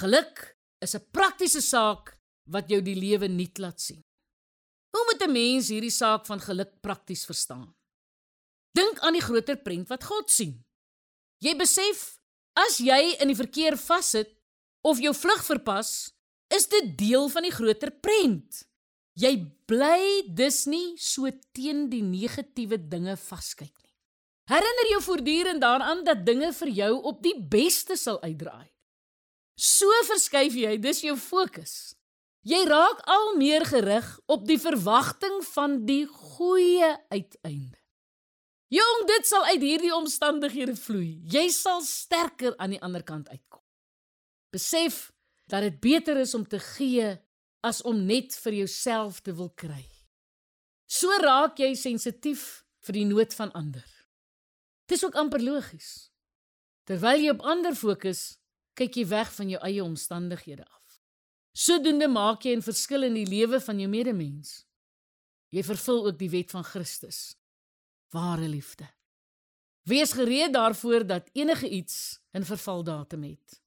Geluk is 'n praktiese saak wat jou die lewe nuut laat sien. Hoe moet 'n mens hierdie saak van geluk prakties verstaan? Dink aan die groter prent wat God sien. Jy besef as jy in die verkeer vassit of jou vlug verpas, is dit deel van die groter prent. Jy bly dus nie so teen die negatiewe dinge vaskyk nie. Herinner jou voortdurend daaraan dat dinge vir jou op die beste sal uitdraai. So verskuif jy dus jou fokus. Jy raak al meer gerig op die verwagting van die goeie uiteinde. Jong, dit sal uit hierdie omstandighede vloei. Jy sal sterker aan die ander kant uitkom. Besef dat dit beter is om te gee as om net vir jouself te wil kry. So raak jy sensitief vir die nood van ander. Dis ook amper logies. Terwyl jy op ander fokus, kyk jy weg van jou eie omstandighede af. Sodoende maak jy 'n verskil in die lewe van jou medemens. Jy vervul ook die wet van Christus. Ware liefde. Wees gereed daarvoor dat enige iets 'n vervaldatum het.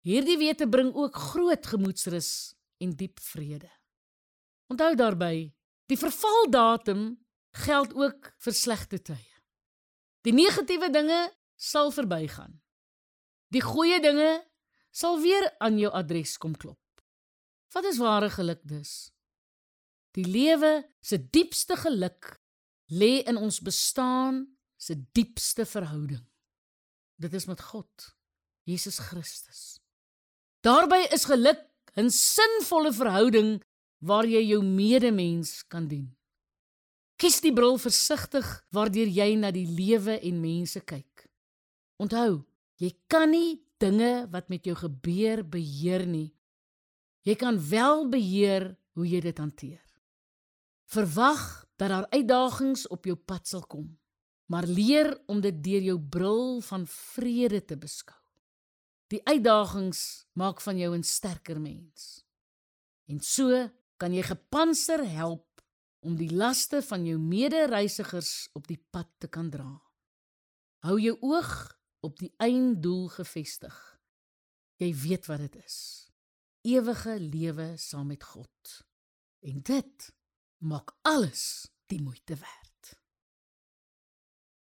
Hierdie wete bring ook groot gemoedsrus en diep vrede. Onthou daarby, die vervaldatum geld ook vir slegte tye. Die negatiewe dinge sal verbygaan. Die goeie dinge sal weer aan jou adres kom klop. Wat is ware geluk dus? Die lewe se diepste geluk lê in ons bestaan se diepste verhouding. Dit is met God, Jesus Christus. Daarby is geluk 'n sinvolle verhouding waar jy jou medemens kan dien. Kies die bril versigtig waardeur jy na die lewe en mense kyk. Onthou, jy kan nie dinge wat met jou gebeur beheer nie. Jy kan wel beheer hoe jy dit hanteer. Verwag dat daar uitdagings op jou pad sal kom, maar leer om dit deur jou bril van vrede te beskou. Die uitdagings maak van jou 'n sterker mens. En so kan jy gepanser help om die laste van jou medereisigers op die pad te kan dra. Hou jou oog op die einddoel gefestig. Jy weet wat dit is. Ewige lewe saam met God. En dit maak alles die moeite werd.